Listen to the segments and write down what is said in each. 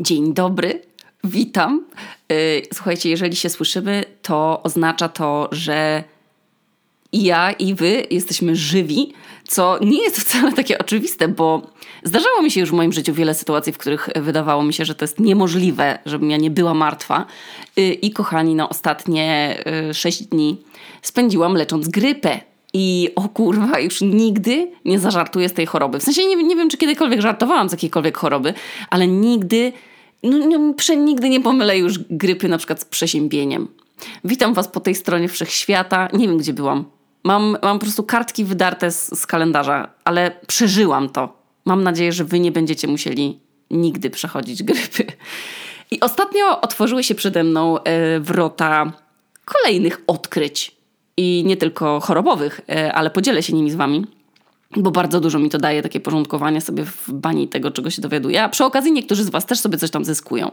Dzień dobry, witam. Y, słuchajcie, jeżeli się słyszymy, to oznacza to, że i ja, i wy jesteśmy żywi, co nie jest wcale takie oczywiste, bo zdarzało mi się już w moim życiu wiele sytuacji, w których wydawało mi się, że to jest niemożliwe, żebym ja nie była martwa. Y, I kochani, no ostatnie y, sześć dni spędziłam lecząc grypę. I o kurwa, już nigdy nie zażartuję z tej choroby. W sensie nie, nie wiem, czy kiedykolwiek żartowałam z jakiejkolwiek choroby, ale nigdy, no, nigdy nie pomylę już grypy na przykład z przeziębieniem. Witam Was po tej stronie wszechświata. Nie wiem, gdzie byłam. Mam, mam po prostu kartki wydarte z, z kalendarza, ale przeżyłam to. Mam nadzieję, że Wy nie będziecie musieli nigdy przechodzić grypy. I ostatnio otworzyły się przede mną e, wrota kolejnych odkryć i nie tylko chorobowych, e, ale podzielę się nimi z wami bo bardzo dużo mi to daje takie porządkowanie sobie w bani tego, czego się dowiaduję. A przy okazji niektórzy z Was też sobie coś tam zyskują.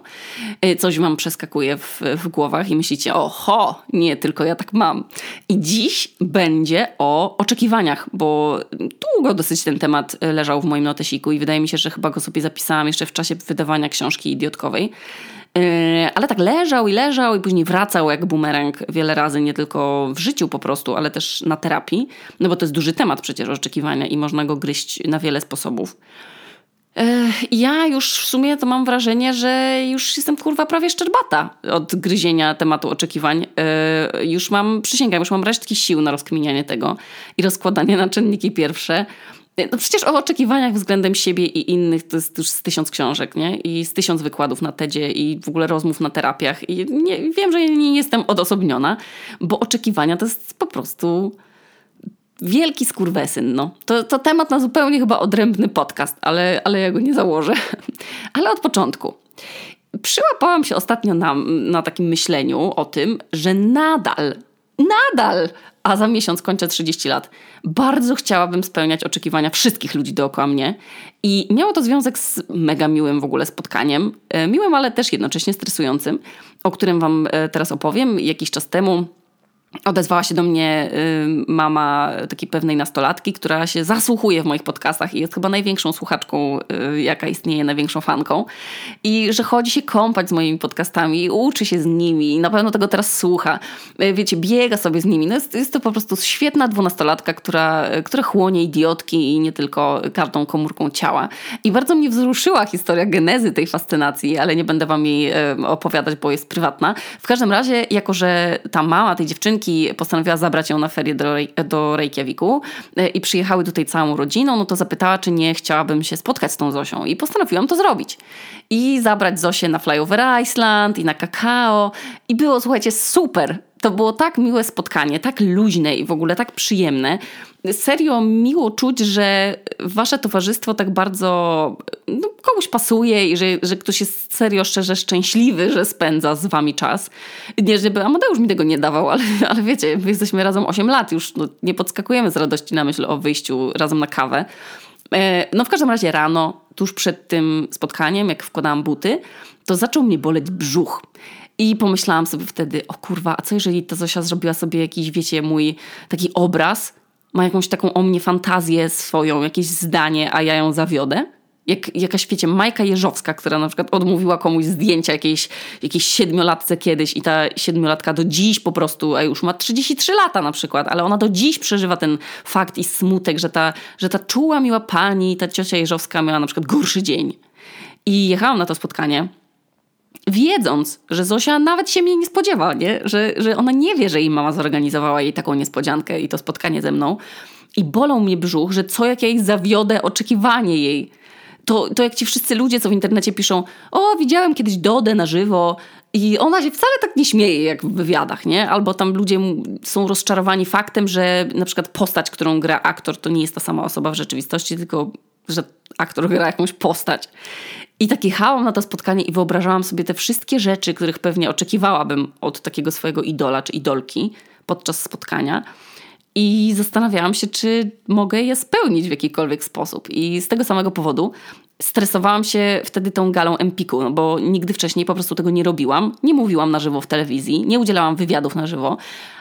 E, coś Wam przeskakuje w, w głowach i myślicie, oho, nie, tylko ja tak mam. I dziś będzie o oczekiwaniach, bo długo dosyć ten temat leżał w moim notesiku i wydaje mi się, że chyba go sobie zapisałam jeszcze w czasie wydawania książki idiotkowej. Yy, ale tak leżał i leżał i później wracał jak bumerang wiele razy, nie tylko w życiu po prostu, ale też na terapii, no bo to jest duży temat przecież oczekiwania i można go gryźć na wiele sposobów. Yy, ja już w sumie to mam wrażenie, że już jestem kurwa prawie szczerbata od gryzienia tematu oczekiwań. Yy, już mam, przysięgam, już mam resztki sił na rozkminianie tego i rozkładanie na czynniki pierwsze. No przecież o oczekiwaniach względem siebie i innych to jest już z tysiąc książek, nie? I z tysiąc wykładów na TEDzie i w ogóle rozmów na terapiach. I nie, wiem, że nie jestem odosobniona, bo oczekiwania to jest po prostu wielki skurwesyn, no. To, to temat na zupełnie chyba odrębny podcast, ale, ale ja go nie założę. Ale od początku. Przyłapałam się ostatnio na, na takim myśleniu o tym, że nadal, nadal a za miesiąc kończę 30 lat. Bardzo chciałabym spełniać oczekiwania wszystkich ludzi dookoła mnie i miało to związek z mega miłym w ogóle spotkaniem. E, miłym, ale też jednocześnie stresującym, o którym Wam e, teraz opowiem. Jakiś czas temu Odezwała się do mnie y, mama takiej pewnej nastolatki, która się zasłuchuje w moich podcastach i jest chyba największą słuchaczką, y, jaka istnieje, największą fanką. I że chodzi się kąpać z moimi podcastami uczy się z nimi i na pewno tego teraz słucha. Y, wiecie, biega sobie z nimi. No jest, jest to po prostu świetna dwunastolatka, która, która chłonie idiotki i nie tylko każdą komórką ciała. I bardzo mnie wzruszyła historia genezy tej fascynacji, ale nie będę wam jej opowiadać, bo jest prywatna. W każdym razie, jako że ta mama tej dziewczynki postanowiła zabrać ją na ferie do, do Reykjaviku e, i przyjechały tutaj całą rodziną, no to zapytała, czy nie chciałabym się spotkać z tą Zosią i postanowiłam to zrobić. I zabrać Zosię na Flyover Iceland i na kakao i było, słuchajcie, super. To było tak miłe spotkanie, tak luźne i w ogóle tak przyjemne. Serio miło czuć, że wasze towarzystwo tak bardzo no, komuś pasuje i że, że ktoś jest serio szczerze szczęśliwy, że spędza z wami czas. Nie, żeby Amadeusz mi tego nie dawał, ale, ale wiecie, my jesteśmy razem 8 lat, już no, nie podskakujemy z radości na myśl o wyjściu razem na kawę. E, no w każdym razie rano, tuż przed tym spotkaniem, jak wkładałam buty, to zaczął mnie boleć brzuch. I pomyślałam sobie wtedy, o kurwa, a co jeżeli ta Zosia zrobiła sobie jakiś, wiecie, mój taki obraz, ma jakąś taką o mnie fantazję swoją, jakieś zdanie, a ja ją zawiodę? Jak jakaś, wiecie, Majka Jeżowska, która na przykład odmówiła komuś zdjęcia jakiejś, jakiejś siedmiolatce kiedyś i ta siedmiolatka do dziś po prostu, a już ma 33 lata na przykład, ale ona do dziś przeżywa ten fakt i smutek, że ta, że ta czuła miła pani, ta ciocia Jeżowska miała na przykład gorszy dzień. I jechałam na to spotkanie wiedząc, że Zosia nawet się mnie nie spodziewa, nie? Że, że ona nie wie, że jej mama zorganizowała jej taką niespodziankę i to spotkanie ze mną. I bolą mnie brzuch, że co jak ja jej zawiodę oczekiwanie jej. To, to jak ci wszyscy ludzie, co w internecie piszą, o, widziałem kiedyś Dodę na żywo, i ona się wcale tak nie śmieje jak w wywiadach, nie? Albo tam ludzie są rozczarowani faktem, że na przykład postać, którą gra aktor, to nie jest ta sama osoba w rzeczywistości, tylko że aktor gra jakąś postać. I tak jechałam na to spotkanie i wyobrażałam sobie te wszystkie rzeczy, których pewnie oczekiwałabym od takiego swojego idola czy idolki podczas spotkania. I zastanawiałam się, czy mogę je spełnić w jakikolwiek sposób. I z tego samego powodu stresowałam się wtedy tą galą Empiku, no bo nigdy wcześniej po prostu tego nie robiłam. Nie mówiłam na żywo w telewizji, nie udzielałam wywiadów na żywo,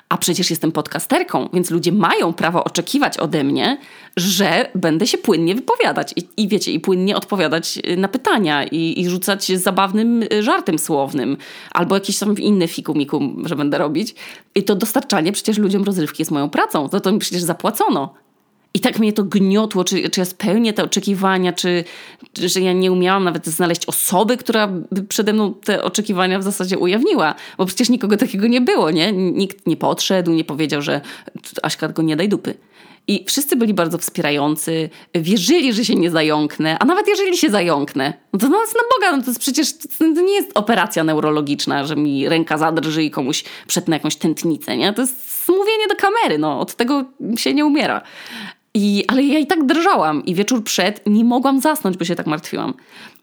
a przecież jestem podcasterką, więc ludzie mają prawo oczekiwać ode mnie, że będę się płynnie wypowiadać i, i wiecie, i płynnie odpowiadać na pytania i, i rzucać zabawnym żartem słownym albo jakieś tam inne fikumiku, że będę robić. I to dostarczanie przecież ludziom rozrywki jest moją pracą, za to mi przecież zapłacono. I tak mnie to gniotło, czy, czy ja spełnię te oczekiwania, czy, czy, że ja nie umiałam nawet znaleźć osoby, która by przede mną te oczekiwania w zasadzie ujawniła. Bo przecież nikogo takiego nie było, nie? Nikt nie podszedł, nie powiedział, że Aśka, tylko nie daj dupy. I wszyscy byli bardzo wspierający, wierzyli, że się nie zająknę, a nawet jeżeli się zająknę, no to no, na Boga, no to jest przecież to nie jest operacja neurologiczna, że mi ręka zadrży i komuś przetnę jakąś tętnicę, nie? To jest mówienie do kamery, no od tego się nie umiera. I, ale ja i tak drżałam i wieczór przed nie mogłam zasnąć, bo się tak martwiłam.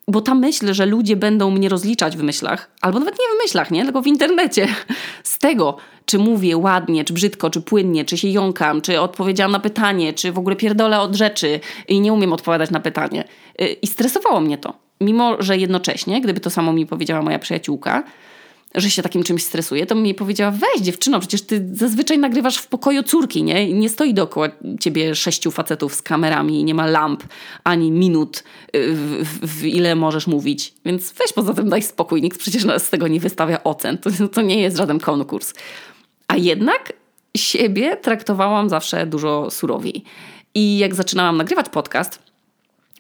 Bo ta myśl, że ludzie będą mnie rozliczać w myślach, albo nawet nie w myślach, nie? tylko w internecie, z tego, czy mówię ładnie, czy brzydko, czy płynnie, czy się jąkam, czy odpowiedziałam na pytanie, czy w ogóle pierdolę od rzeczy i nie umiem odpowiadać na pytanie. Y, I stresowało mnie to. Mimo, że jednocześnie, gdyby to samo mi powiedziała moja przyjaciółka, że się takim czymś stresuje, to mi powiedziała, weź dziewczyno, przecież ty zazwyczaj nagrywasz w pokoju córki, nie? Nie stoi dookoła ciebie sześciu facetów z kamerami nie ma lamp, ani minut, y, w, w, w ile możesz mówić. Więc weź poza tym daj spokój, nikt przecież z tego nie wystawia ocen. To, to nie jest żaden konkurs. A jednak siebie traktowałam zawsze dużo surowiej. I jak zaczynałam nagrywać podcast,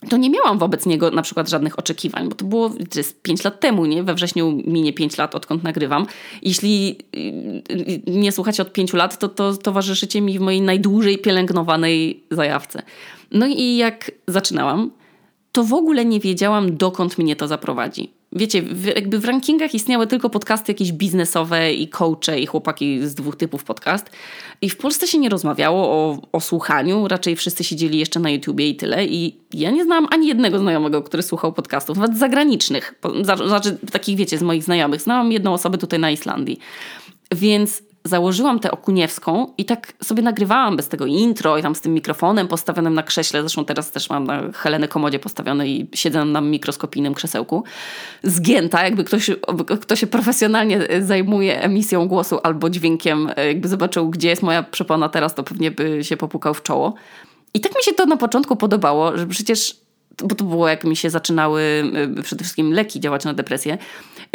to nie miałam wobec niego na przykład żadnych oczekiwań, bo to było to jest 5 lat temu, nie? We wrześniu minie 5 lat, odkąd nagrywam. Jeśli nie słuchacie od 5 lat, to, to towarzyszycie mi w mojej najdłużej pielęgnowanej zajawce. No i jak zaczynałam, to w ogóle nie wiedziałam, dokąd mnie to zaprowadzi. Wiecie, w, jakby w rankingach istniały tylko podcasty jakieś biznesowe i coache i chłopaki z dwóch typów podcast. I w Polsce się nie rozmawiało o, o słuchaniu, raczej wszyscy siedzieli jeszcze na YouTubie i tyle. I ja nie znałam ani jednego znajomego, który słuchał podcastów, nawet zagranicznych. Znaczy takich, wiecie, z moich znajomych. Znałam jedną osobę tutaj na Islandii. Więc założyłam tę okuniewską i tak sobie nagrywałam bez tego intro i tam z tym mikrofonem postawionym na krześle, zresztą teraz też mam na Helenę Komodzie postawione i siedzę na mikroskopijnym krzesełku, zgięta, jakby ktoś, kto się profesjonalnie zajmuje emisją głosu albo dźwiękiem, jakby zobaczył, gdzie jest moja przepona teraz, to pewnie by się popukał w czoło. I tak mi się to na początku podobało, że przecież bo to było jak mi się zaczynały y, przede wszystkim leki działać na depresję,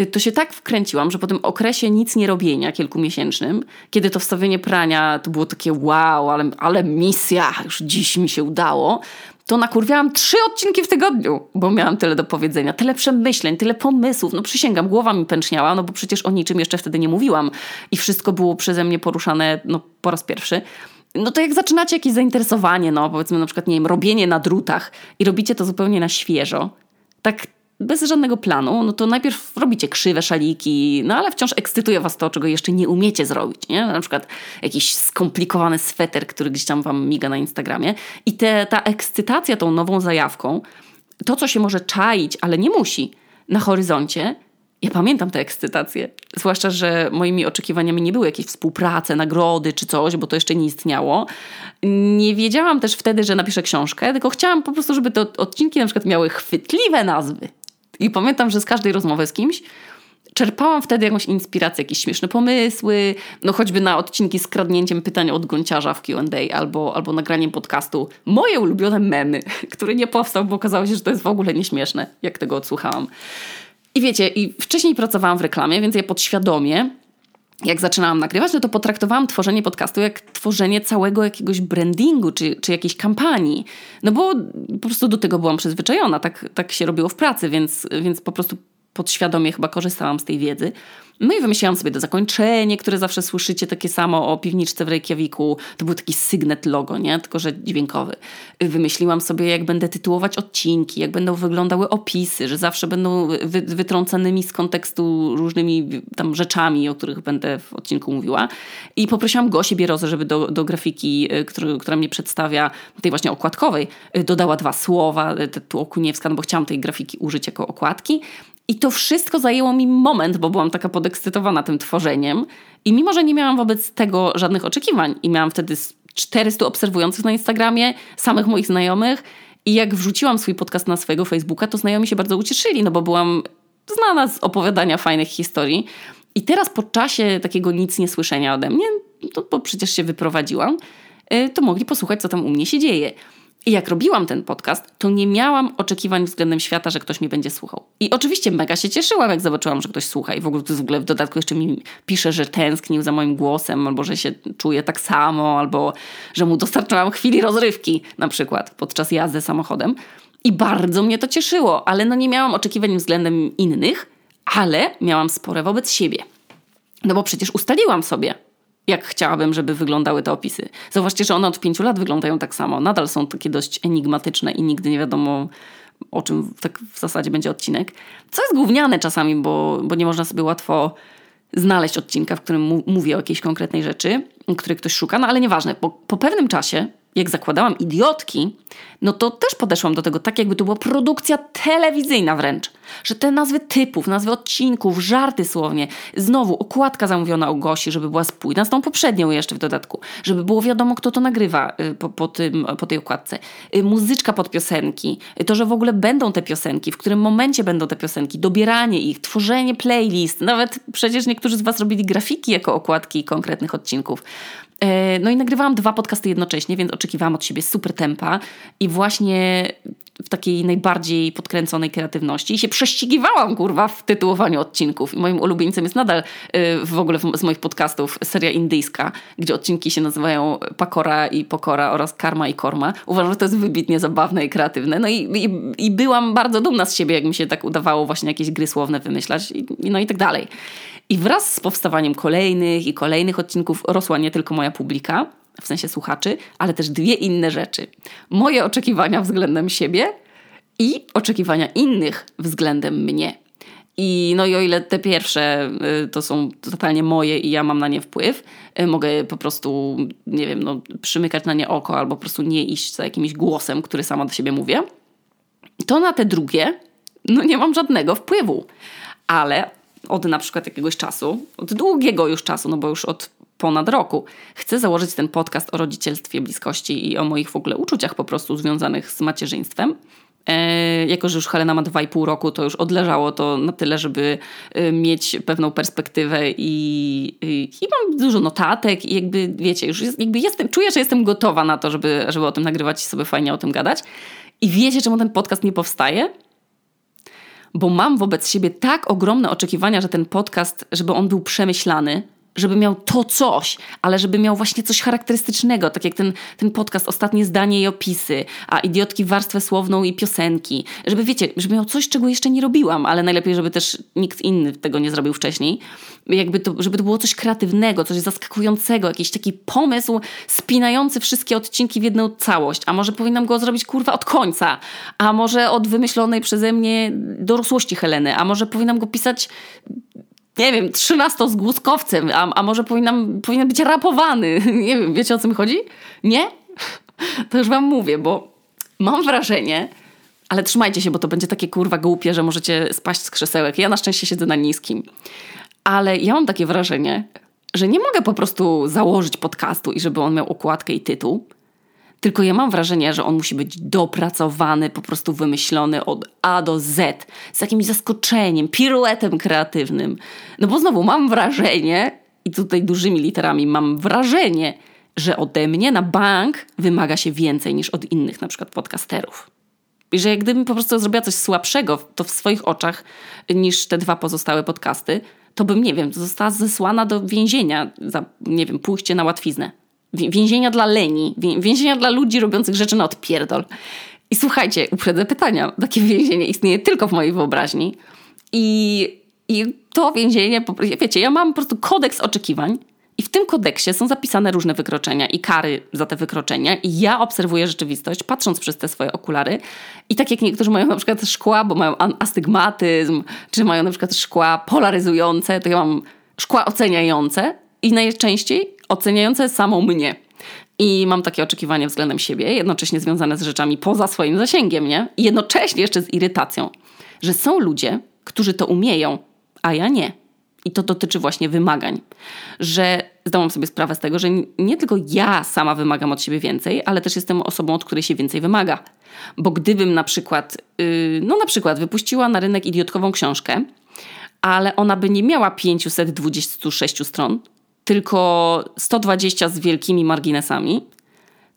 to się tak wkręciłam, że po tym okresie nic nie robienia kilkumiesięcznym, kiedy to wstawienie prania to było takie wow, ale, ale misja, już dziś mi się udało, to nakurwiałam trzy odcinki w tygodniu, bo miałam tyle do powiedzenia, tyle przemyśleń, tyle pomysłów. No przysięgam, głowa mi pęczniała, no bo przecież o niczym jeszcze wtedy nie mówiłam i wszystko było przeze mnie poruszane no, po raz pierwszy no to jak zaczynacie jakieś zainteresowanie, no powiedzmy na przykład, nie wiem, robienie na drutach i robicie to zupełnie na świeżo, tak bez żadnego planu, no to najpierw robicie krzywe szaliki, no ale wciąż ekscytuje was to, czego jeszcze nie umiecie zrobić, nie? Na przykład jakiś skomplikowany sweter, który gdzieś tam wam miga na Instagramie i te, ta ekscytacja tą nową zajawką, to co się może czaić, ale nie musi na horyzoncie, ja pamiętam tę ekscytację. Zwłaszcza, że moimi oczekiwaniami nie były jakieś współprace, nagrody czy coś, bo to jeszcze nie istniało. Nie wiedziałam też wtedy, że napiszę książkę, tylko chciałam po prostu, żeby te odcinki na przykład miały chwytliwe nazwy. I pamiętam, że z każdej rozmowy z kimś czerpałam wtedy jakąś inspirację, jakieś śmieszne pomysły, no choćby na odcinki z kradnięciem pytań od gąciarza w Q&A albo, albo nagraniem podcastu. Moje ulubione memy, który nie powstał, bo okazało się, że to jest w ogóle nieśmieszne, jak tego odsłuchałam. I wiecie, i wcześniej pracowałam w reklamie, więc ja podświadomie jak zaczynałam nagrywać, no to potraktowałam tworzenie podcastu jak tworzenie całego jakiegoś brandingu czy, czy jakiejś kampanii. No bo po prostu do tego byłam przyzwyczajona, tak, tak się robiło w pracy, więc, więc po prostu podświadomie chyba korzystałam z tej wiedzy. No i wymyśliłam sobie to zakończenie, które zawsze słyszycie, takie samo o piwniczce w Reykjaviku. To był taki sygnet logo, nie? Tylko, że dźwiękowy. Wymyśliłam sobie, jak będę tytułować odcinki, jak będą wyglądały opisy, że zawsze będą wy wytrącanymi z kontekstu różnymi tam rzeczami, o których będę w odcinku mówiła. I poprosiłam Gosię Bierozę, żeby do, do grafiki, y, który, która mnie przedstawia, tej właśnie okładkowej, y, dodała dwa słowa, y, tu Okuniewska, no bo chciałam tej grafiki użyć jako okładki. I to wszystko zajęło mi moment, bo byłam taka podekscytowana tym tworzeniem. I mimo, że nie miałam wobec tego żadnych oczekiwań i miałam wtedy 400 obserwujących na Instagramie, samych moich znajomych I jak wrzuciłam swój podcast na swojego Facebooka, to znajomi się bardzo ucieszyli, no bo byłam znana z opowiadania fajnych historii. I teraz po czasie takiego nic nie słyszenia ode mnie, to, bo przecież się wyprowadziłam, y, to mogli posłuchać, co tam u mnie się dzieje. I jak robiłam ten podcast, to nie miałam oczekiwań względem świata, że ktoś mnie będzie słuchał. I oczywiście mega się cieszyłam, jak zobaczyłam, że ktoś słucha. I w ogóle, w ogóle w dodatku jeszcze mi pisze, że tęsknił za moim głosem, albo że się czuje tak samo, albo że mu dostarczałam chwili rozrywki, na przykład podczas jazdy samochodem. I bardzo mnie to cieszyło, ale no nie miałam oczekiwań względem innych, ale miałam spore wobec siebie. No bo przecież ustaliłam sobie, jak chciałabym, żeby wyglądały te opisy. Zauważcie, że one od pięciu lat wyglądają tak samo. Nadal są takie dość enigmatyczne i nigdy nie wiadomo, o czym tak w zasadzie będzie odcinek. Co jest gówniane czasami, bo, bo nie można sobie łatwo znaleźć odcinka, w którym mówię o jakiejś konkretnej rzeczy, której ktoś szuka, no ale nieważne. Po, po pewnym czasie jak zakładałam idiotki, no to też podeszłam do tego tak, jakby to była produkcja telewizyjna wręcz. Że te nazwy typów, nazwy odcinków, żarty słownie, znowu okładka zamówiona u Gosi, żeby była spójna z tą poprzednią jeszcze w dodatku, żeby było wiadomo, kto to nagrywa y, po, po, tym, po tej okładce. Y, muzyczka pod piosenki, y, to, że w ogóle będą te piosenki, w którym momencie będą te piosenki, dobieranie ich, tworzenie playlist, nawet przecież niektórzy z Was robili grafiki jako okładki konkretnych odcinków. E, no i nagrywałam dwa podcasty jednocześnie, więc oczekiwałam od siebie super tempa i właśnie w takiej najbardziej podkręconej kreatywności i się prześcigiwałam, kurwa, w tytułowaniu odcinków. I moim ulubieńcem jest nadal e, w ogóle z moich podcastów seria indyjska, gdzie odcinki się nazywają Pakora i Pokora oraz Karma i Korma. Uważam, że to jest wybitnie zabawne i kreatywne. No i, i, i byłam bardzo dumna z siebie, jak mi się tak udawało właśnie jakieś gry słowne wymyślać i, no i tak dalej. I wraz z powstawaniem kolejnych i kolejnych odcinków rosła nie tylko moja publika, w sensie słuchaczy, ale też dwie inne rzeczy. Moje oczekiwania względem siebie i oczekiwania innych względem mnie. I no i o ile te pierwsze y, to są totalnie moje i ja mam na nie wpływ, y, mogę po prostu, nie wiem, no, przymykać na nie oko albo po prostu nie iść za jakimś głosem, który sama do siebie mówię, to na te drugie no nie mam żadnego wpływu. Ale od na przykład jakiegoś czasu, od długiego już czasu, no bo już od ponad roku, chcę założyć ten podcast o rodzicielstwie, bliskości i o moich w ogóle uczuciach po prostu związanych z macierzyństwem. E, jako, że już Helena ma 2,5 roku, to już odleżało to na tyle, żeby e, mieć pewną perspektywę i, i, i, mam dużo notatek i jakby, wiecie, już jest, jakby jestem, czuję, że jestem gotowa na to, żeby, żeby o tym nagrywać i sobie fajnie o tym gadać. I wiecie, czemu ten podcast nie powstaje? Bo mam wobec siebie tak ogromne oczekiwania, że ten podcast, żeby on był przemyślany, żeby miał to coś, ale żeby miał właśnie coś charakterystycznego, tak jak ten, ten podcast, ostatnie zdanie i opisy, a idiotki warstwę słowną i piosenki. Żeby wiecie, żeby miał coś, czego jeszcze nie robiłam, ale najlepiej, żeby też nikt inny tego nie zrobił wcześniej. Jakby to, żeby to było coś kreatywnego, coś zaskakującego, jakiś taki pomysł spinający wszystkie odcinki w jedną całość. A może powinnam go zrobić kurwa od końca, a może od wymyślonej przeze mnie dorosłości Heleny, a może powinnam go pisać nie wiem, trzynastozgłuskowcem, a, a może powinnam, powinien być rapowany. Nie wiem, wiecie o co mi chodzi? Nie? To już wam mówię, bo mam wrażenie, ale trzymajcie się, bo to będzie takie kurwa głupie, że możecie spaść z krzesełek. Ja na szczęście siedzę na niskim. Ale ja mam takie wrażenie, że nie mogę po prostu założyć podcastu i żeby on miał okładkę i tytuł, tylko ja mam wrażenie, że on musi być dopracowany, po prostu wymyślony od A do Z, z jakimś zaskoczeniem, piruetem kreatywnym. No bo znowu mam wrażenie, i tutaj dużymi literami mam wrażenie, że ode mnie na bank wymaga się więcej niż od innych, na przykład podcasterów. I że gdybym po prostu zrobiła coś słabszego to w swoich oczach niż te dwa pozostałe podcasty, to bym, nie wiem, została zesłana do więzienia za, nie wiem, pójście na łatwiznę. Więzienia dla leni, więzienia dla ludzi robiących rzeczy na odpierdol. I słuchajcie, uprzedzę pytania. Takie więzienie istnieje tylko w mojej wyobraźni. I, i to więzienie, wiecie, ja mam po prostu kodeks oczekiwań. I w tym kodeksie są zapisane różne wykroczenia i kary za te wykroczenia. I ja obserwuję rzeczywistość, patrząc przez te swoje okulary. I tak jak niektórzy mają na przykład szkła, bo mają astygmatyzm, czy mają na przykład szkła polaryzujące, to ja mam szkła oceniające. I najczęściej oceniające samą mnie. I mam takie oczekiwania względem siebie, jednocześnie związane z rzeczami poza swoim zasięgiem, nie? I jednocześnie jeszcze z irytacją, że są ludzie, którzy to umieją, a ja nie. I to dotyczy właśnie wymagań. Że zdałam sobie sprawę z tego, że nie tylko ja sama wymagam od siebie więcej, ale też jestem osobą, od której się więcej wymaga. Bo gdybym na przykład, yy, no na przykład wypuściła na rynek idiotkową książkę, ale ona by nie miała 526 stron, tylko 120 z wielkimi marginesami,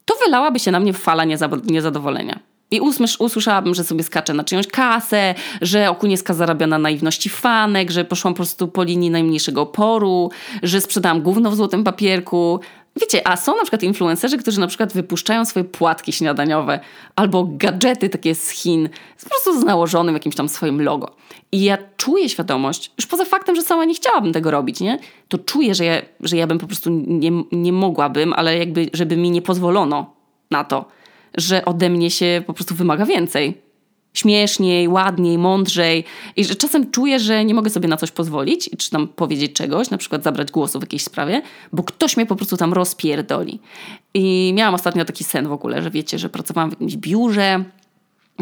to wylałaby się na mnie fala niezadowolenia. I usłyszałabym, że sobie skaczę na czyjąś kasę, że okunieska zarabia na naiwności fanek, że poszłam po prostu po linii najmniejszego oporu, że sprzedałam gówno w złotym papierku. Wiecie, a są na przykład influencerzy, którzy na przykład wypuszczają swoje płatki śniadaniowe albo gadżety takie z Chin, po prostu z nałożonym jakimś tam swoim logo. I ja czuję świadomość, już poza faktem, że sama nie chciałabym tego robić, nie? To czuję, że ja, że ja bym po prostu nie, nie mogłabym, ale jakby, żeby mi nie pozwolono na to, że ode mnie się po prostu wymaga więcej śmieszniej, ładniej, mądrzej i że czasem czuję, że nie mogę sobie na coś pozwolić, czy tam powiedzieć czegoś, na przykład zabrać głosu w jakiejś sprawie, bo ktoś mnie po prostu tam rozpierdoli. I miałam ostatnio taki sen w ogóle, że wiecie, że pracowałam w jakimś biurze,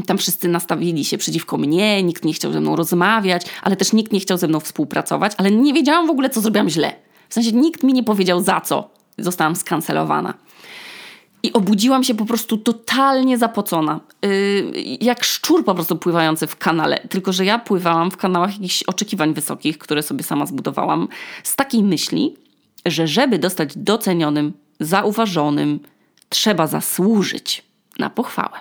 tam wszyscy nastawili się przeciwko mnie, nikt nie chciał ze mną rozmawiać, ale też nikt nie chciał ze mną współpracować, ale nie wiedziałam w ogóle, co zrobiłam źle. W sensie nikt mi nie powiedział za co zostałam skancelowana. I obudziłam się po prostu totalnie zapocona. Yy, jak szczur po prostu pływający w kanale. Tylko, że ja pływałam w kanałach jakichś oczekiwań wysokich, które sobie sama zbudowałam, z takiej myśli, że żeby dostać docenionym, zauważonym, trzeba zasłużyć na pochwałę.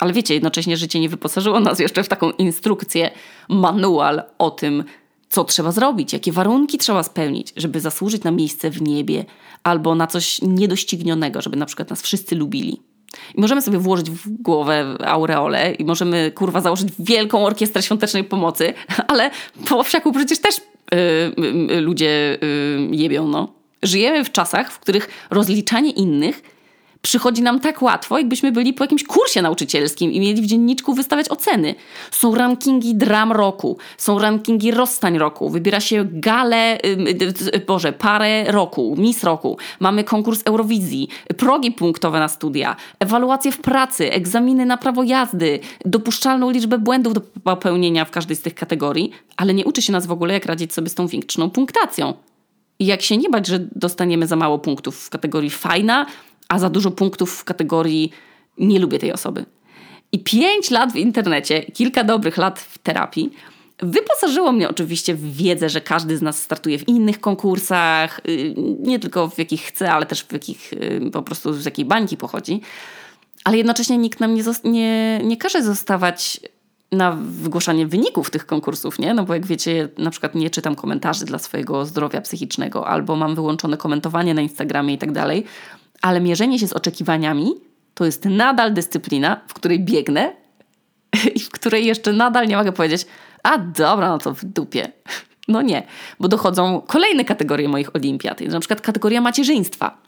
Ale wiecie, jednocześnie życie nie wyposażyło nas jeszcze w taką instrukcję, manual o tym, co trzeba zrobić, jakie warunki trzeba spełnić, żeby zasłużyć na miejsce w niebie albo na coś niedoścignionego, żeby na przykład nas wszyscy lubili. I możemy sobie włożyć w głowę aureolę i możemy, kurwa, założyć wielką orkiestrę świątecznej pomocy, ale po wsiaku przecież też yy, yy, ludzie yy, jebią, no. Żyjemy w czasach, w których rozliczanie innych przychodzi nam tak łatwo, jakbyśmy byli po jakimś kursie nauczycielskim i mieli w dzienniczku wystawiać oceny. Są rankingi dram roku, są rankingi rozstań roku, wybiera się galę, boże, parę roku, mis roku, mamy konkurs Eurowizji, progi punktowe na studia, ewaluacje w pracy, egzaminy na prawo jazdy, dopuszczalną liczbę błędów do popełnienia w każdej z tych kategorii, ale nie uczy się nas w ogóle, jak radzić sobie z tą większą punktacją. I jak się nie bać, że dostaniemy za mało punktów w kategorii fajna, a za dużo punktów w kategorii nie lubię tej osoby. I pięć lat w internecie, kilka dobrych lat w terapii, wyposażyło mnie oczywiście w wiedzę, że każdy z nas startuje w innych konkursach, y, nie tylko w jakich chce, ale też w jakich y, po prostu z jakiej bańki pochodzi. Ale jednocześnie nikt nam nie, nie, nie każe zostawać na wygłaszanie wyników tych konkursów, nie? No bo jak wiecie, na przykład nie czytam komentarzy dla swojego zdrowia psychicznego, albo mam wyłączone komentowanie na Instagramie i tak dalej, ale mierzenie się z oczekiwaniami to jest nadal dyscyplina, w której biegnę i w której jeszcze nadal nie mogę powiedzieć, a dobra, no to w dupie. No nie, bo dochodzą kolejne kategorie moich olimpiad, na przykład kategoria macierzyństwa.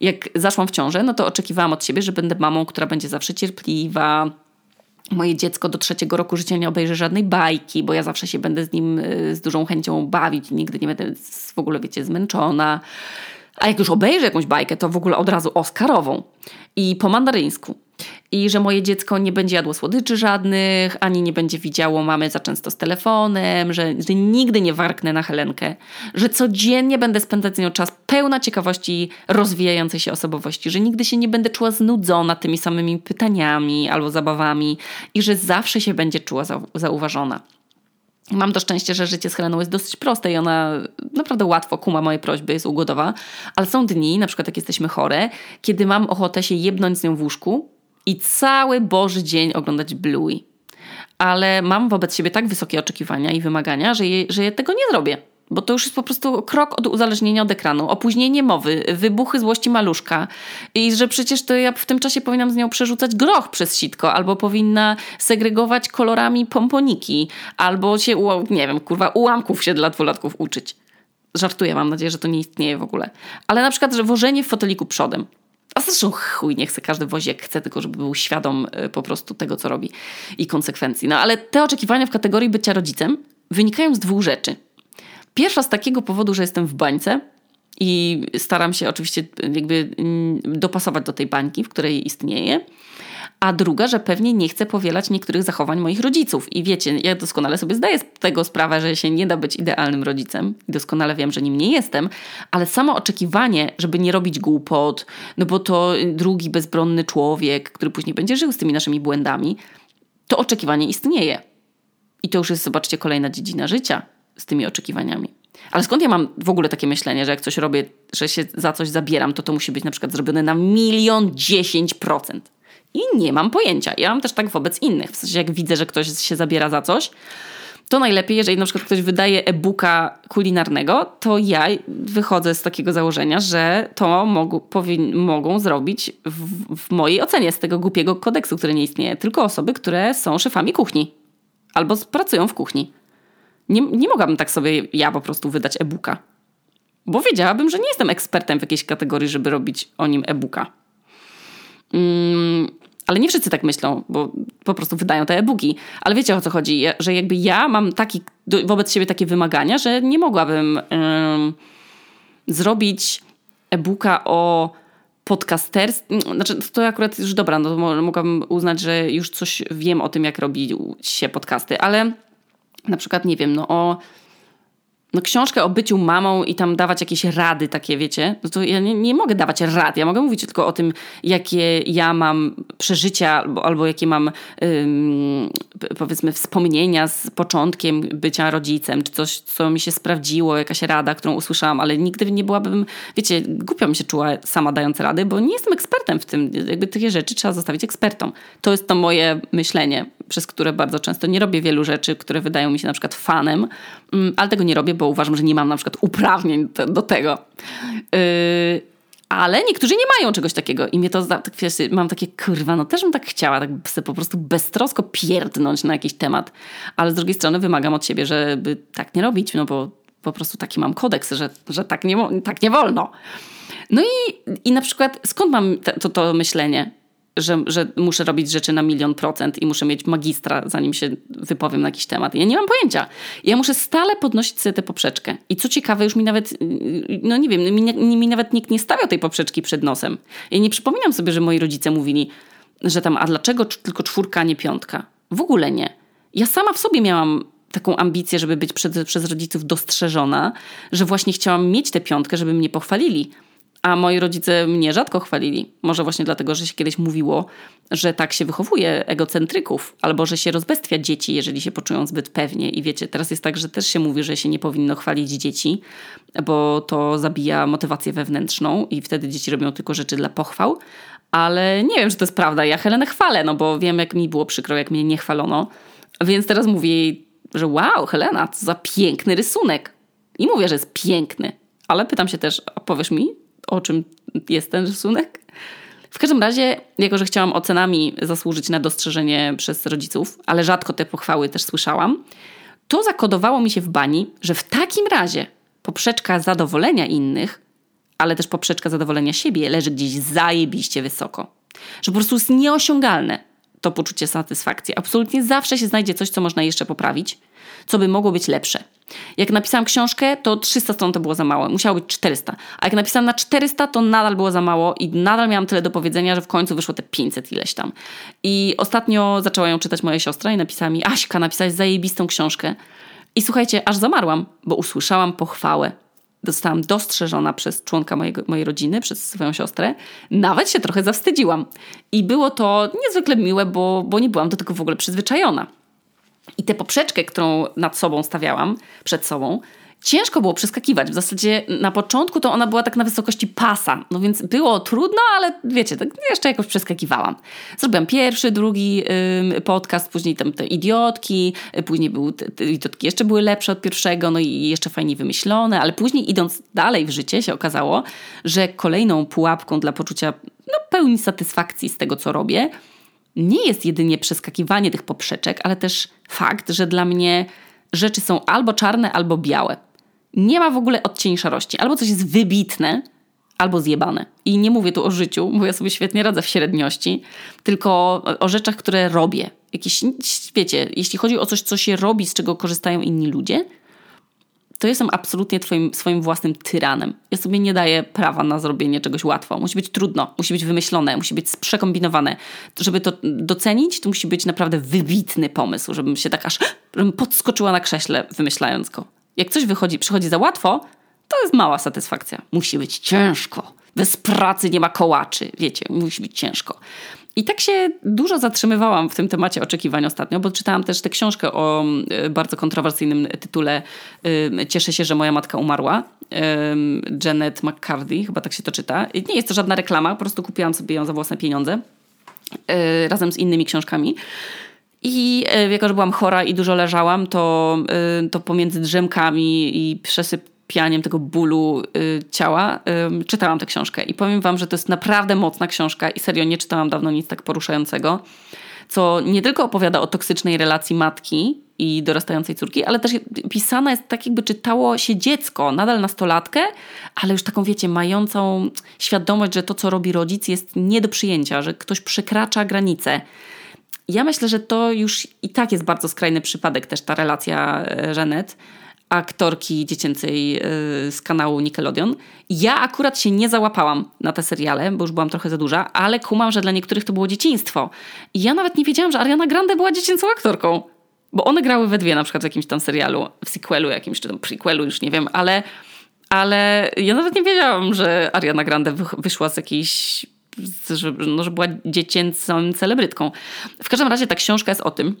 Jak zaszłam w ciążę, no to oczekiwałam od siebie, że będę mamą, która będzie zawsze cierpliwa, moje dziecko do trzeciego roku życia nie obejrzy żadnej bajki, bo ja zawsze się będę z nim y, z dużą chęcią bawić, nigdy nie będę w ogóle, wiecie, zmęczona. A jak już obejrzę jakąś bajkę, to w ogóle od razu oscarową i po mandaryńsku. I że moje dziecko nie będzie jadło słodyczy żadnych, ani nie będzie widziało mamy za często z telefonem, że, że nigdy nie warknę na Helenkę, że codziennie będę spędzać z nią czas pełna ciekawości rozwijającej się osobowości, że nigdy się nie będę czuła znudzona tymi samymi pytaniami albo zabawami i że zawsze się będzie czuła zauważona. Mam to szczęście, że życie z Heleną jest dosyć proste i ona naprawdę łatwo kuma moje prośby, jest ugodowa, ale są dni, na przykład jak jesteśmy chore, kiedy mam ochotę się jebnąć z nią w łóżku i cały Boży dzień oglądać Bluey. Ale mam wobec siebie tak wysokie oczekiwania i wymagania, że, je, że je tego nie zrobię bo to już jest po prostu krok od uzależnienia od ekranu, opóźnienie mowy, wybuchy złości maluszka i że przecież to ja w tym czasie powinnam z nią przerzucać groch przez sitko, albo powinna segregować kolorami pomponiki, albo się, nie wiem, kurwa, ułamków się dla dwulatków uczyć. Żartuję, mam nadzieję, że to nie istnieje w ogóle. Ale na przykład, że wożenie w foteliku przodem. A zresztą chuj, nie chce każdy wozi jak chce, tylko żeby był świadom y, po prostu tego, co robi i konsekwencji. No ale te oczekiwania w kategorii bycia rodzicem wynikają z dwóch rzeczy – Pierwsza z takiego powodu, że jestem w bańce i staram się oczywiście jakby mm, dopasować do tej bańki, w której istnieje. A druga, że pewnie nie chcę powielać niektórych zachowań moich rodziców. I wiecie, ja doskonale sobie zdaję z tego sprawę, że się nie da być idealnym rodzicem i doskonale wiem, że nim nie jestem, ale samo oczekiwanie, żeby nie robić głupot, no bo to drugi bezbronny człowiek, który później będzie żył z tymi naszymi błędami, to oczekiwanie istnieje. I to już jest, zobaczcie, kolejna dziedzina życia z tymi oczekiwaniami. Ale skąd ja mam w ogóle takie myślenie, że jak coś robię, że się za coś zabieram, to to musi być na przykład zrobione na milion dziesięć procent. I nie mam pojęcia. Ja mam też tak wobec innych. W sensie, jak widzę, że ktoś się zabiera za coś, to najlepiej, jeżeli na przykład ktoś wydaje e-booka kulinarnego, to ja wychodzę z takiego założenia, że to mogą, powin, mogą zrobić w, w mojej ocenie z tego głupiego kodeksu, który nie istnieje, tylko osoby, które są szefami kuchni albo pracują w kuchni. Nie, nie mogłabym tak sobie ja po prostu wydać e-booka. Bo wiedziałabym, że nie jestem ekspertem w jakiejś kategorii, żeby robić o nim e-booka. Mm, ale nie wszyscy tak myślą, bo po prostu wydają te e-booki. Ale wiecie o co chodzi, że jakby ja mam taki, wobec siebie takie wymagania, że nie mogłabym zrobić e-booka o podcasterstwie. Znaczy, to akurat już dobra, no to mogłabym uznać, że już coś wiem o tym, jak robić się podcasty, ale na przykład, nie wiem, no o no, książkę o byciu mamą i tam dawać jakieś rady takie, wiecie, no to ja nie, nie mogę dawać rad. Ja mogę mówić tylko o tym, jakie ja mam przeżycia albo, albo jakie mam ym, powiedzmy wspomnienia z początkiem bycia rodzicem, czy coś, co mi się sprawdziło, jakaś rada, którą usłyszałam, ale nigdy nie byłabym, wiecie, głupio mi się czuła sama dając rady, bo nie jestem ekspertem w tym. Jakby takie rzeczy trzeba zostawić ekspertom. To jest to moje myślenie, przez które bardzo często nie robię wielu rzeczy, które wydają mi się na przykład fanem, mm, ale tego nie robię, bo uważam, że nie mam na przykład uprawnień do tego. Yy, ale niektórzy nie mają czegoś takiego i mnie to, tak, wiesz, mam takie, kurwa, no też bym tak chciała, tak sobie po prostu beztrosko pierdnąć na jakiś temat, ale z drugiej strony wymagam od siebie, żeby tak nie robić, no bo po prostu taki mam kodeks, że, że tak, nie, tak nie wolno. No i, i na przykład skąd mam te, to, to myślenie? Że, że muszę robić rzeczy na milion procent i muszę mieć magistra, zanim się wypowiem na jakiś temat. Ja nie mam pojęcia. Ja muszę stale podnosić sobie tę poprzeczkę. I co ciekawe, już mi nawet, no nie wiem, mi, mi nawet nikt nie stawiał tej poprzeczki przed nosem. Ja nie przypominam sobie, że moi rodzice mówili, że tam, a dlaczego tylko czwórka, a nie piątka? W ogóle nie. Ja sama w sobie miałam taką ambicję, żeby być przed, przez rodziców dostrzeżona, że właśnie chciałam mieć tę piątkę, żeby mnie pochwalili. A moi rodzice mnie rzadko chwalili. Może właśnie dlatego, że się kiedyś mówiło, że tak się wychowuje egocentryków, albo że się rozbestwia dzieci, jeżeli się poczują zbyt pewnie. I wiecie, teraz jest tak, że też się mówi, że się nie powinno chwalić dzieci, bo to zabija motywację wewnętrzną i wtedy dzieci robią tylko rzeczy dla pochwał. Ale nie wiem, czy to jest prawda. Ja Helenę chwalę, no bo wiem, jak mi było przykro, jak mnie nie chwalono. Więc teraz mówię jej, że wow, Helena, co za piękny rysunek. I mówię, że jest piękny. Ale pytam się też, powiesz mi, o czym jest ten rysunek. W każdym razie, jako że chciałam ocenami zasłużyć na dostrzeżenie przez rodziców, ale rzadko te pochwały też słyszałam, to zakodowało mi się w bani, że w takim razie poprzeczka zadowolenia innych, ale też poprzeczka zadowolenia siebie leży gdzieś zajebiście wysoko. Że po prostu jest nieosiągalne to poczucie satysfakcji. Absolutnie zawsze się znajdzie coś, co można jeszcze poprawić, co by mogło być lepsze. Jak napisałam książkę, to 300 stron to było za mało. Musiało być 400. A jak napisałam na 400, to nadal było za mało i nadal miałam tyle do powiedzenia, że w końcu wyszło te 500 ileś tam. I ostatnio zaczęła ją czytać moja siostra i napisała mi, Aśka, napisałaś zajebistą książkę. I słuchajcie, aż zamarłam, bo usłyszałam pochwałę. Zostałam dostrzeżona przez członka mojego, mojej rodziny, przez swoją siostrę. Nawet się trochę zawstydziłam. I było to niezwykle miłe, bo, bo nie byłam do tego w ogóle przyzwyczajona. I tę poprzeczkę, którą nad sobą stawiałam, przed sobą, ciężko było przeskakiwać. W zasadzie na początku to ona była tak na wysokości pasa, no więc było trudno, ale wiecie, tak jeszcze jakoś przeskakiwałam. Zrobiłam pierwszy, drugi podcast, później tam te idiotki, później były te, idiotki jeszcze były lepsze od pierwszego, no i jeszcze fajniej wymyślone, ale później idąc dalej w życie się okazało, że kolejną pułapką dla poczucia no, pełni satysfakcji z tego, co robię, nie jest jedynie przeskakiwanie tych poprzeczek, ale też fakt, że dla mnie rzeczy są albo czarne, albo białe. Nie ma w ogóle odcieni szarości. Albo coś jest wybitne, albo zjebane. I nie mówię tu o życiu, bo ja sobie świetnie radzę w średniości, tylko o rzeczach, które robię. Jakieś, wiecie, jeśli chodzi o coś, co się robi, z czego korzystają inni ludzie, to jestem absolutnie twoim, swoim własnym tyranem. Ja sobie nie daję prawa na zrobienie czegoś łatwo. Musi być trudno, musi być wymyślone, musi być przekombinowane. Żeby to docenić, to musi być naprawdę wybitny pomysł, żebym się tak aż żebym podskoczyła na krześle, wymyślając go. Jak coś wychodzi, przychodzi za łatwo, to jest mała satysfakcja. Musi być ciężko. Bez pracy nie ma kołaczy. Wiecie, musi być ciężko. I tak się dużo zatrzymywałam w tym temacie oczekiwań ostatnio, bo czytałam też tę książkę o e, bardzo kontrowersyjnym tytule e, Cieszę się, że moja matka umarła. E, Janet McCarthy, chyba tak się to czyta. Nie jest to żadna reklama, po prostu kupiłam sobie ją za własne pieniądze razem z innymi książkami. I jako, że byłam chora i dużo leżałam, to, to pomiędzy drzemkami i przesyp pijaniem tego bólu y, ciała, czytałam tę książkę. I powiem wam, że to jest naprawdę mocna książka i serio nie czytałam dawno nic tak poruszającego, co nie tylko opowiada o toksycznej relacji matki i dorastającej córki, ale też pisana jest tak, jakby czytało się dziecko, nadal nastolatkę, ale już taką, wiecie, mającą świadomość, że to, co robi rodzic, jest nie do przyjęcia, że ktoś przekracza granice. Ja myślę, że to już i tak jest bardzo skrajny przypadek też ta relacja Żenet, aktorki dziecięcej y, z kanału Nickelodeon. Ja akurat się nie załapałam na te seriale, bo już byłam trochę za duża, ale kumam, że dla niektórych to było dzieciństwo. I ja nawet nie wiedziałam, że Ariana Grande była dziecięcą aktorką. Bo one grały we dwie na przykład w jakimś tam serialu, w sequelu jakimś, czy tam prequelu, już nie wiem, ale, ale ja nawet nie wiedziałam, że Ariana Grande wyszła z jakiejś, że, no, że była dziecięcą celebrytką. W każdym razie ta książka jest o tym,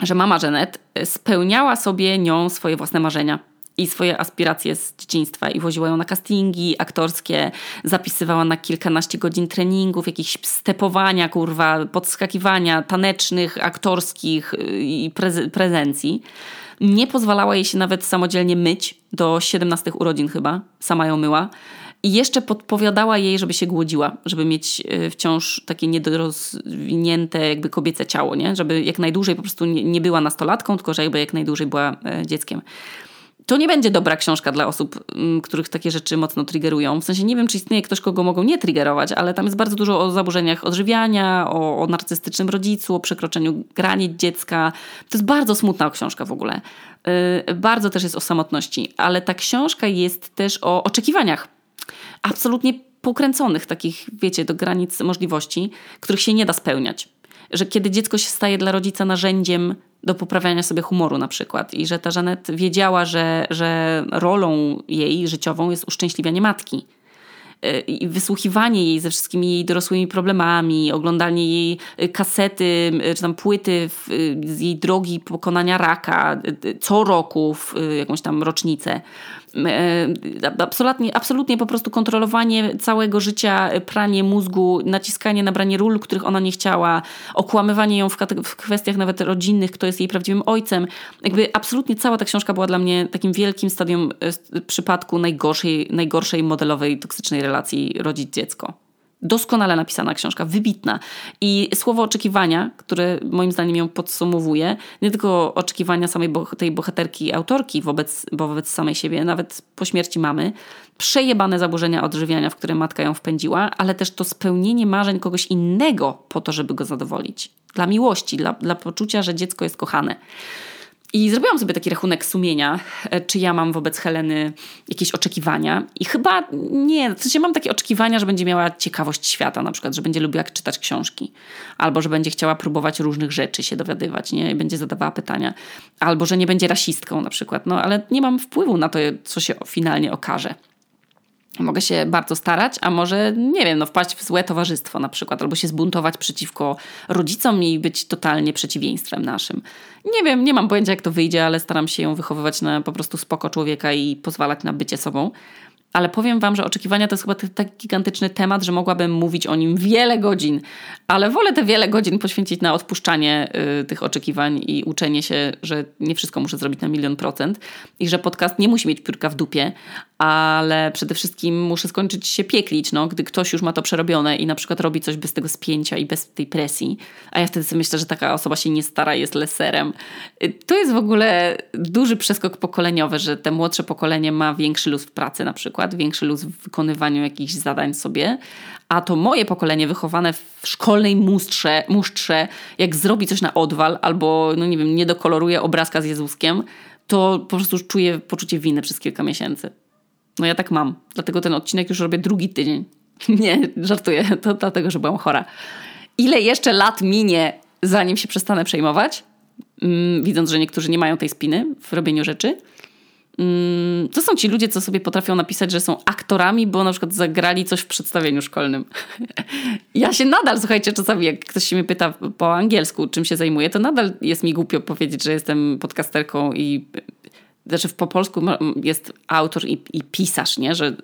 że mama Janet spełniała sobie nią swoje własne marzenia i swoje aspiracje z dzieciństwa i woziła ją na castingi aktorskie, zapisywała na kilkanaście godzin treningów, jakichś stepowania, kurwa, podskakiwania tanecznych, aktorskich y, i preze prezencji. Nie pozwalała jej się nawet samodzielnie myć do 17 urodzin chyba, sama ją myła. I jeszcze podpowiadała jej, żeby się głodziła, żeby mieć e, wciąż takie niedorozwinięte jakby kobiece ciało, nie? Żeby jak najdłużej po prostu nie, nie była nastolatką, tylko że jakby jak najdłużej była e, dzieckiem. To nie będzie dobra książka dla osób, których takie rzeczy mocno triggerują. W sensie nie wiem, czy istnieje ktoś, kogo mogą nie triggerować, ale tam jest bardzo dużo o zaburzeniach odżywiania, o, o narcystycznym rodzicu, o przekroczeniu granic dziecka. To jest bardzo smutna książka w ogóle. Yy, bardzo też jest o samotności, ale ta książka jest też o oczekiwaniach absolutnie pokręconych, takich, wiecie, do granic możliwości, których się nie da spełniać. Że kiedy dziecko się staje dla rodzica narzędziem do poprawiania sobie humoru na przykład i że ta Żanet wiedziała, że, że rolą jej życiową jest uszczęśliwianie matki i wysłuchiwanie jej ze wszystkimi jej dorosłymi problemami, oglądanie jej kasety czy tam płyty z jej drogi pokonania raka co roku w jakąś tam rocznicę. E, absolutnie, absolutnie po prostu kontrolowanie całego życia, pranie mózgu, naciskanie na branie ról, których ona nie chciała, okłamywanie ją w, w kwestiach nawet rodzinnych, kto jest jej prawdziwym ojcem. Jakby absolutnie cała ta książka była dla mnie takim wielkim stadium e, przypadku najgorszej, najgorszej modelowej toksycznej relacji rodzic-dziecko. Doskonale napisana książka, wybitna. I słowo oczekiwania, które moim zdaniem ją podsumowuje, nie tylko oczekiwania samej tej bohaterki, autorki wobec, wobec samej siebie, nawet po śmierci mamy, przejebane zaburzenia odżywiania, w które matka ją wpędziła, ale też to spełnienie marzeń kogoś innego po to, żeby go zadowolić. Dla miłości, dla, dla poczucia, że dziecko jest kochane. I zrobiłam sobie taki rachunek sumienia, e, czy ja mam wobec Heleny jakieś oczekiwania. I chyba nie. W sensie mam takie oczekiwania, że będzie miała ciekawość świata, na przykład, że będzie lubiła czytać książki, albo że będzie chciała próbować różnych rzeczy się dowiadywać, nie? I będzie zadawała pytania, albo że nie będzie rasistką na przykład. No ale nie mam wpływu na to, co się finalnie okaże. Mogę się bardzo starać, a może, nie wiem, no, wpaść w złe towarzystwo na przykład, albo się zbuntować przeciwko rodzicom i być totalnie przeciwieństwem naszym. Nie wiem, nie mam pojęcia, jak to wyjdzie, ale staram się ją wychowywać na po prostu spoko człowieka i pozwalać na bycie sobą. Ale powiem Wam, że oczekiwania to jest chyba tak gigantyczny temat, że mogłabym mówić o nim wiele godzin, ale wolę te wiele godzin poświęcić na odpuszczanie y, tych oczekiwań i uczenie się, że nie wszystko muszę zrobić na milion procent i że podcast nie musi mieć piórka w dupie, ale przede wszystkim muszę skończyć się pieklić, no, gdy ktoś już ma to przerobione i na przykład robi coś bez tego spięcia i bez tej presji, a ja wtedy sobie myślę, że taka osoba się nie stara, jest leserem. Y, to jest w ogóle duży przeskok pokoleniowy, że te młodsze pokolenie ma większy luz w pracy na przykład, większy luz w wykonywaniu jakichś zadań sobie, a to moje pokolenie wychowane w szkolnej mustrze, musztrze, jak zrobi coś na odwal albo, no nie wiem, nie dokoloruje obrazka z Jezuskiem, to po prostu czuję poczucie winy przez kilka miesięcy. No ja tak mam. Dlatego ten odcinek już robię drugi tydzień. Nie, żartuję. To dlatego, że byłam chora. Ile jeszcze lat minie, zanim się przestanę przejmować? Mm, widząc, że niektórzy nie mają tej spiny w robieniu rzeczy. Mm, to są ci ludzie, co sobie potrafią napisać, że są aktorami, bo na przykład zagrali coś w przedstawieniu szkolnym. ja się nadal, słuchajcie, czasami jak ktoś się mnie pyta po angielsku, czym się zajmuję, to nadal jest mi głupio powiedzieć, że jestem podcasterką i znaczy po polsku jest autor i, i pisarz, nie? że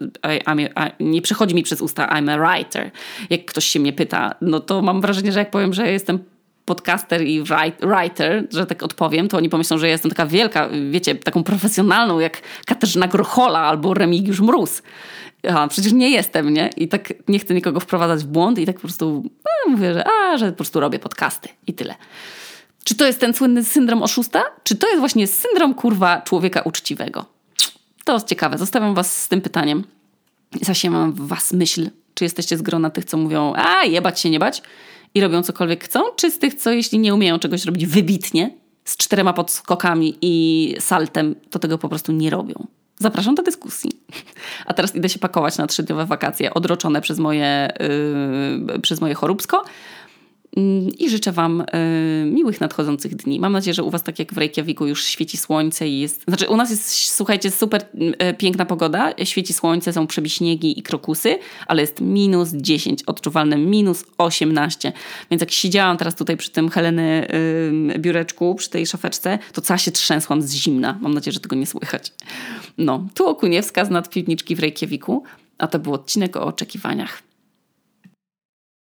nie przychodzi mi przez usta I'm a writer. Jak ktoś się mnie pyta, no to mam wrażenie, że jak powiem, że jestem podcaster i writer, że tak odpowiem, to oni pomyślą, że jestem taka wielka, wiecie, taką profesjonalną jak Katarzyna Grochola albo Remigiusz Mróz. A przecież nie jestem, nie? I tak nie chcę nikogo wprowadzać w błąd i tak po prostu no, mówię, że, a, że po prostu robię podcasty i tyle. Czy to jest ten słynny syndrom oszusta? Czy to jest właśnie syndrom kurwa człowieka uczciwego? To jest ciekawe. Zostawiam was z tym pytaniem. Zasiemam w was myśl. Czy jesteście z grona tych, co mówią, a jebać się nie bać i robią cokolwiek chcą? Czy z tych, co jeśli nie umieją czegoś robić wybitnie, z czterema podskokami i saltem, to tego po prostu nie robią? Zapraszam do dyskusji. A teraz idę się pakować na trzydniowe wakacje odroczone przez moje, yy, przez moje choróbsko. Mm, I życzę Wam y, miłych nadchodzących dni. Mam nadzieję, że u Was, tak jak w Reykjaviku, już świeci słońce i jest. Znaczy, u nas jest, słuchajcie, super y, piękna pogoda. Świeci słońce, są przebiśniegi i krokusy, ale jest minus 10, odczuwalne minus 18. Więc jak siedziałam teraz tutaj przy tym Heleny y, biureczku, przy tej szafeczce, to cała się trzęsłam z zimna. Mam nadzieję, że tego nie słychać. No, tu Okuniewska z nadpiwniczki w Reykjaviku, a to był odcinek o oczekiwaniach.